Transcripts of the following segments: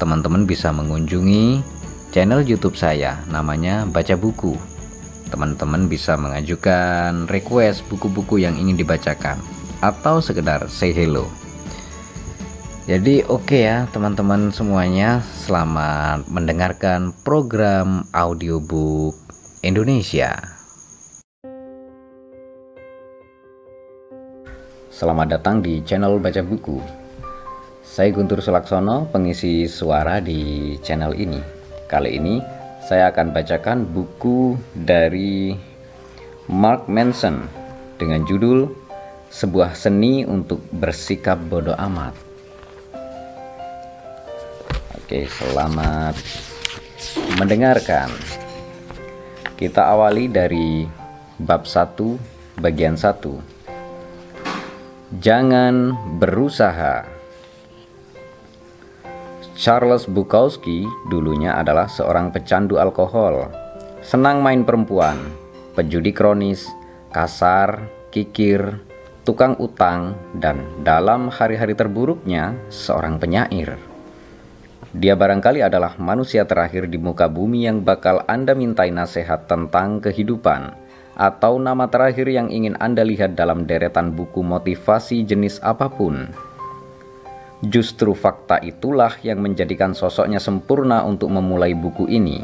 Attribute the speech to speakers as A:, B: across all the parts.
A: teman-teman bisa mengunjungi channel YouTube saya, namanya Baca Buku. Teman-teman bisa mengajukan request buku-buku yang ingin dibacakan atau sekedar say hello. Jadi oke okay ya teman-teman semuanya, selamat mendengarkan program audiobook Indonesia. Selamat datang di channel Baca Buku. Saya Guntur Sulaksono, pengisi suara di channel ini. Kali ini saya akan bacakan buku dari Mark Manson dengan judul Sebuah Seni untuk Bersikap Bodoh Amat. Oke, selamat mendengarkan. Kita awali dari bab 1 bagian 1 Jangan berusaha. Charles Bukowski dulunya adalah seorang pecandu alkohol, senang main perempuan, pejudi kronis, kasar, kikir, tukang utang, dan dalam hari-hari terburuknya seorang penyair. Dia barangkali adalah manusia terakhir di muka bumi yang bakal Anda mintai nasihat tentang kehidupan atau nama terakhir yang ingin Anda lihat dalam deretan buku motivasi jenis apa pun. Justru fakta itulah yang menjadikan sosoknya sempurna untuk memulai buku ini.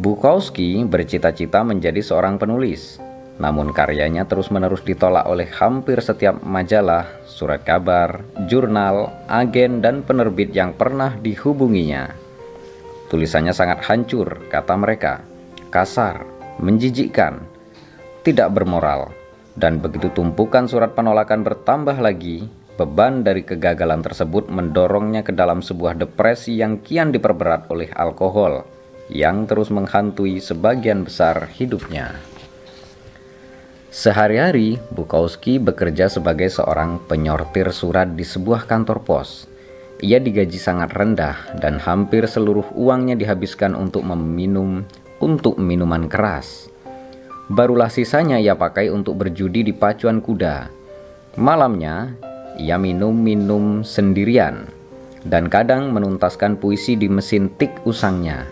A: Bukowski bercita-cita menjadi seorang penulis, namun karyanya terus-menerus ditolak oleh hampir setiap majalah, surat kabar, jurnal, agen, dan penerbit yang pernah dihubunginya. Tulisannya sangat hancur, kata mereka, kasar, menjijikkan, tidak bermoral, dan begitu tumpukan surat penolakan bertambah lagi, beban dari kegagalan tersebut mendorongnya ke dalam sebuah depresi yang kian diperberat oleh alkohol yang terus menghantui sebagian besar hidupnya. Sehari-hari, Bukowski bekerja sebagai seorang penyortir surat di sebuah kantor pos. Ia digaji sangat rendah dan hampir seluruh uangnya dihabiskan untuk meminum untuk minuman keras. Barulah sisanya ia pakai untuk berjudi di pacuan kuda. Malamnya, ia minum-minum sendirian dan kadang menuntaskan puisi di mesin tik usangnya.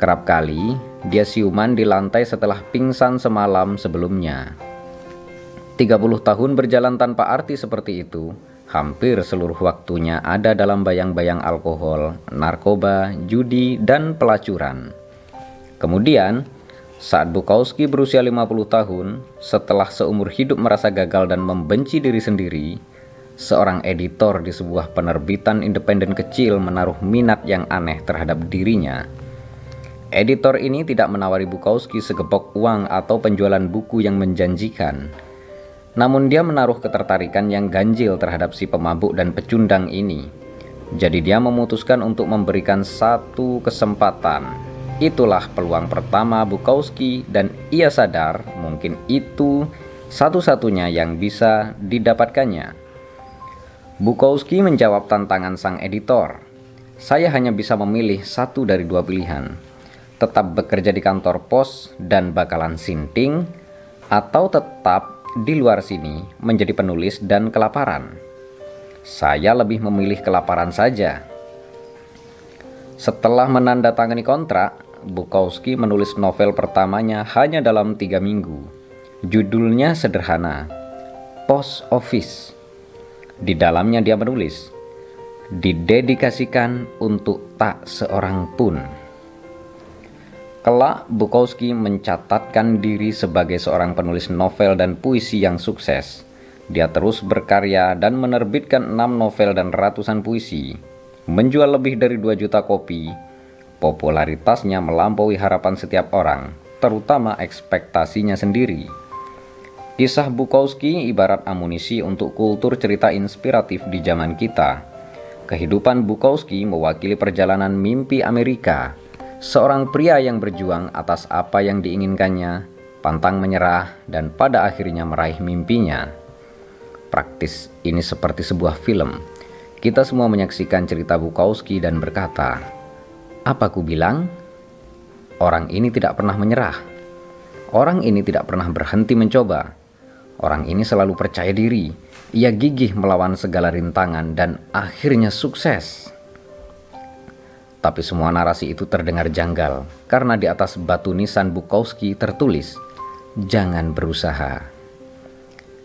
A: Kerap kali, dia siuman di lantai setelah pingsan semalam sebelumnya. 30 tahun berjalan tanpa arti seperti itu, hampir seluruh waktunya ada dalam bayang-bayang alkohol, narkoba, judi, dan pelacuran. Kemudian, saat Bukowski berusia 50 tahun, setelah seumur hidup merasa gagal dan membenci diri sendiri, seorang editor di sebuah penerbitan independen kecil menaruh minat yang aneh terhadap dirinya. Editor ini tidak menawari Bukowski segepok uang atau penjualan buku yang menjanjikan. Namun dia menaruh ketertarikan yang ganjil terhadap si pemabuk dan pecundang ini. Jadi dia memutuskan untuk memberikan satu kesempatan Itulah peluang pertama Bukowski dan ia sadar mungkin itu satu-satunya yang bisa didapatkannya. Bukowski menjawab tantangan sang editor. Saya hanya bisa memilih satu dari dua pilihan. Tetap bekerja di kantor pos dan bakalan sinting atau tetap di luar sini menjadi penulis dan kelaparan. Saya lebih memilih kelaparan saja. Setelah menandatangani kontrak, Bukowski menulis novel pertamanya hanya dalam tiga minggu. Judulnya sederhana, Post Office. Di dalamnya dia menulis, didedikasikan untuk tak seorang pun. Kelak, Bukowski mencatatkan diri sebagai seorang penulis novel dan puisi yang sukses. Dia terus berkarya dan menerbitkan enam novel dan ratusan puisi, menjual lebih dari 2 juta kopi, Popularitasnya melampaui harapan setiap orang, terutama ekspektasinya sendiri. Kisah Bukowski ibarat amunisi untuk kultur cerita inspiratif di zaman kita. Kehidupan Bukowski mewakili perjalanan mimpi Amerika, seorang pria yang berjuang atas apa yang diinginkannya, pantang menyerah, dan pada akhirnya meraih mimpinya. Praktis ini seperti sebuah film. Kita semua menyaksikan cerita Bukowski dan berkata, "Apa ku bilang? Orang ini tidak pernah menyerah. Orang ini tidak pernah berhenti mencoba. Orang ini selalu percaya diri." Ia gigih melawan segala rintangan dan akhirnya sukses. Tapi semua narasi itu terdengar janggal karena di atas batu nisan Bukowski tertulis, "Jangan berusaha."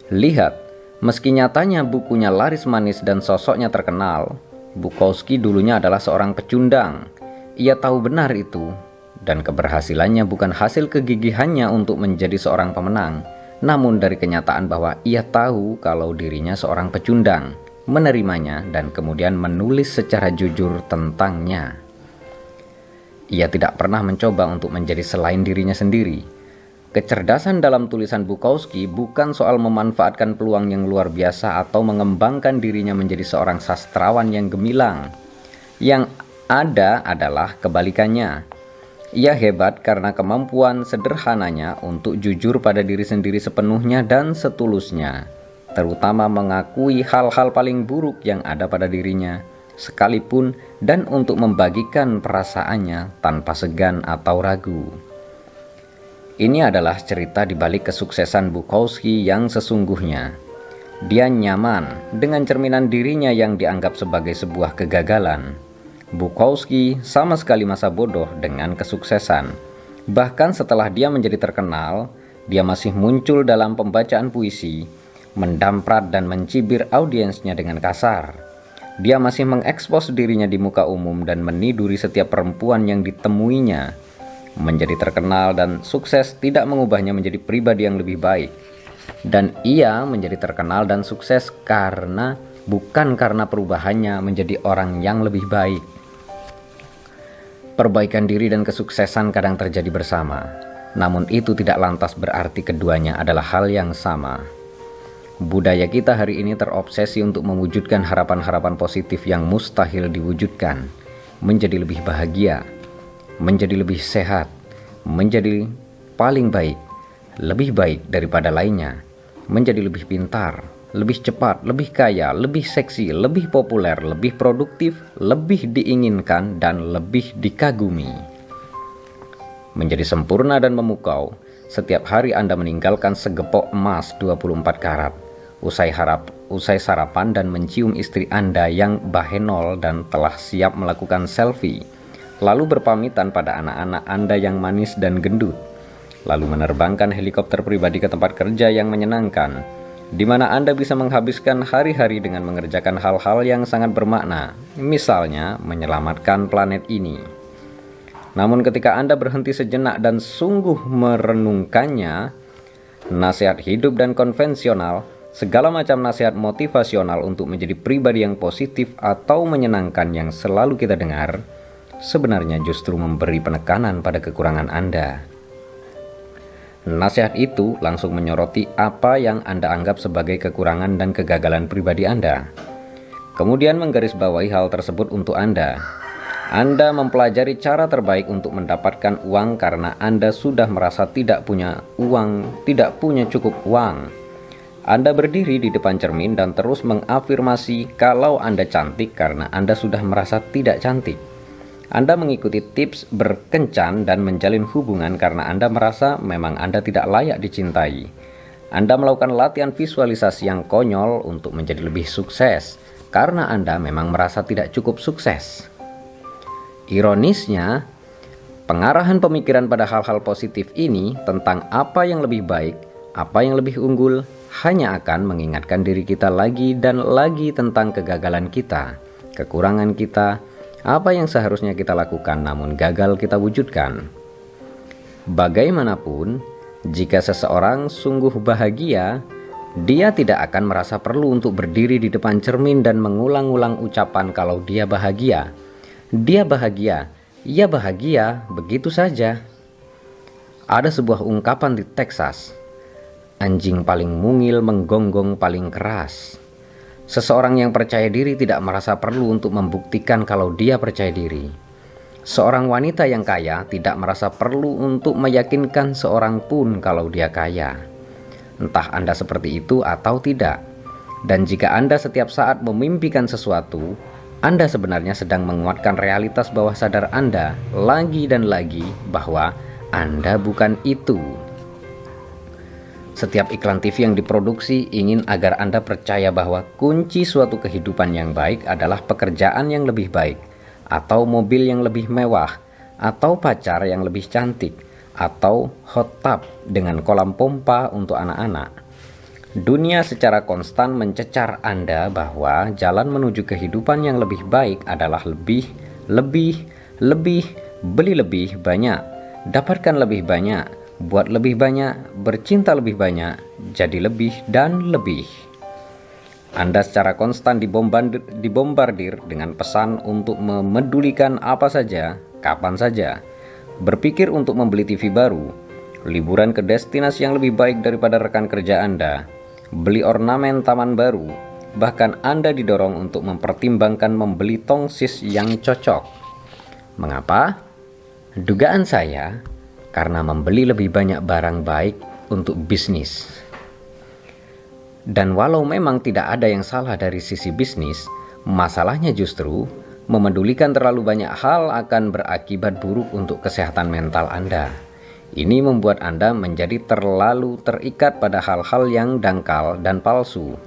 A: Lihat, meski nyatanya bukunya laris manis dan sosoknya terkenal, Bukowski dulunya adalah seorang pecundang. Ia tahu benar itu, dan keberhasilannya bukan hasil kegigihannya untuk menjadi seorang pemenang, namun dari kenyataan bahwa ia tahu kalau dirinya seorang pecundang, menerimanya dan kemudian menulis secara jujur tentangnya. Ia tidak pernah mencoba untuk menjadi selain dirinya sendiri. Kecerdasan dalam tulisan Bukowski bukan soal memanfaatkan peluang yang luar biasa atau mengembangkan dirinya menjadi seorang sastrawan yang gemilang. Yang ada adalah kebalikannya ia hebat karena kemampuan sederhananya untuk jujur pada diri sendiri sepenuhnya dan setulusnya, terutama mengakui hal-hal paling buruk yang ada pada dirinya, sekalipun dan untuk membagikan perasaannya tanpa segan atau ragu. Ini adalah cerita di balik kesuksesan Bukowski yang sesungguhnya. Dia nyaman dengan cerminan dirinya yang dianggap sebagai sebuah kegagalan Bukowski sama sekali masa bodoh dengan kesuksesan. Bahkan setelah dia menjadi terkenal, dia masih muncul dalam pembacaan puisi, mendamprat dan mencibir audiensnya dengan kasar. Dia masih mengekspos dirinya di muka umum dan meniduri setiap perempuan yang ditemuinya. Menjadi terkenal dan sukses tidak mengubahnya menjadi pribadi yang lebih baik. Dan ia menjadi terkenal dan sukses karena bukan karena perubahannya menjadi orang yang lebih baik. Perbaikan diri dan kesuksesan kadang terjadi bersama, namun itu tidak lantas berarti keduanya adalah hal yang sama. Budaya kita hari ini terobsesi untuk mewujudkan harapan-harapan positif yang mustahil diwujudkan, menjadi lebih bahagia, menjadi lebih sehat, menjadi paling baik, lebih baik daripada lainnya, menjadi lebih pintar, lebih cepat, lebih kaya, lebih seksi, lebih populer, lebih produktif, lebih diinginkan, dan lebih dikagumi. Menjadi sempurna dan memukau, setiap hari Anda meninggalkan segepok emas 24 karat, usai harap, usai sarapan dan mencium istri Anda yang bahenol dan telah siap melakukan selfie, lalu berpamitan pada anak-anak Anda yang manis dan gendut, lalu menerbangkan helikopter pribadi ke tempat kerja yang menyenangkan, di mana Anda bisa menghabiskan hari-hari dengan mengerjakan hal-hal yang sangat bermakna, misalnya menyelamatkan planet ini. Namun, ketika Anda berhenti sejenak dan sungguh merenungkannya, nasihat hidup dan konvensional, segala macam nasihat motivasional untuk menjadi pribadi yang positif atau menyenangkan yang selalu kita dengar, sebenarnya justru memberi penekanan pada kekurangan Anda. Nasihat itu langsung menyoroti apa yang Anda anggap sebagai kekurangan dan kegagalan pribadi Anda. Kemudian menggarisbawahi hal tersebut untuk Anda. Anda mempelajari cara terbaik untuk mendapatkan uang karena Anda sudah merasa tidak punya uang, tidak punya cukup uang. Anda berdiri di depan cermin dan terus mengafirmasi kalau Anda cantik karena Anda sudah merasa tidak cantik. Anda mengikuti tips berkencan dan menjalin hubungan karena Anda merasa memang Anda tidak layak dicintai. Anda melakukan latihan visualisasi yang konyol untuk menjadi lebih sukses karena Anda memang merasa tidak cukup sukses. Ironisnya, pengarahan pemikiran pada hal-hal positif ini tentang apa yang lebih baik, apa yang lebih unggul, hanya akan mengingatkan diri kita lagi dan lagi tentang kegagalan kita, kekurangan kita, apa yang seharusnya kita lakukan namun gagal kita wujudkan. Bagaimanapun, jika seseorang sungguh bahagia, dia tidak akan merasa perlu untuk berdiri di depan cermin dan mengulang-ulang ucapan kalau dia bahagia. Dia bahagia, ia bahagia, begitu saja. Ada sebuah ungkapan di Texas. Anjing paling mungil menggonggong paling keras. Seseorang yang percaya diri tidak merasa perlu untuk membuktikan kalau dia percaya diri. Seorang wanita yang kaya tidak merasa perlu untuk meyakinkan seorang pun kalau dia kaya. Entah Anda seperti itu atau tidak. Dan jika Anda setiap saat memimpikan sesuatu, Anda sebenarnya sedang menguatkan realitas bawah sadar Anda lagi dan lagi bahwa Anda bukan itu. Setiap iklan TV yang diproduksi ingin agar Anda percaya bahwa kunci suatu kehidupan yang baik adalah pekerjaan yang lebih baik, atau mobil yang lebih mewah, atau pacar yang lebih cantik, atau hot tub dengan kolam pompa untuk anak-anak. Dunia secara konstan mencecar Anda bahwa jalan menuju kehidupan yang lebih baik adalah lebih, lebih, lebih, beli lebih banyak, dapatkan lebih banyak, buat lebih banyak, bercinta lebih banyak, jadi lebih dan lebih. Anda secara konstan dibombardir, dibombardir dengan pesan untuk memedulikan apa saja, kapan saja, berpikir untuk membeli TV baru, liburan ke destinasi yang lebih baik daripada rekan kerja Anda, beli ornamen taman baru, bahkan Anda didorong untuk mempertimbangkan membeli tongsis yang cocok. Mengapa? Dugaan saya karena membeli lebih banyak barang baik untuk bisnis. Dan walau memang tidak ada yang salah dari sisi bisnis, masalahnya justru memedulikan terlalu banyak hal akan berakibat buruk untuk kesehatan mental Anda. Ini membuat Anda menjadi terlalu terikat pada hal-hal yang dangkal dan palsu.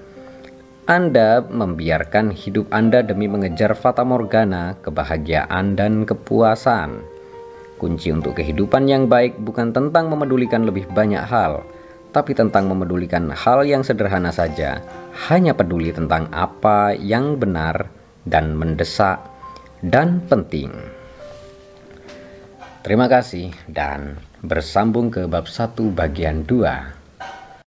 A: Anda membiarkan hidup Anda demi mengejar fata morgana, kebahagiaan, dan kepuasan. Kunci untuk kehidupan yang baik bukan tentang memedulikan lebih banyak hal, tapi tentang memedulikan hal yang sederhana saja. Hanya peduli tentang apa yang benar dan mendesak dan penting. Terima kasih dan bersambung ke bab 1 bagian 2.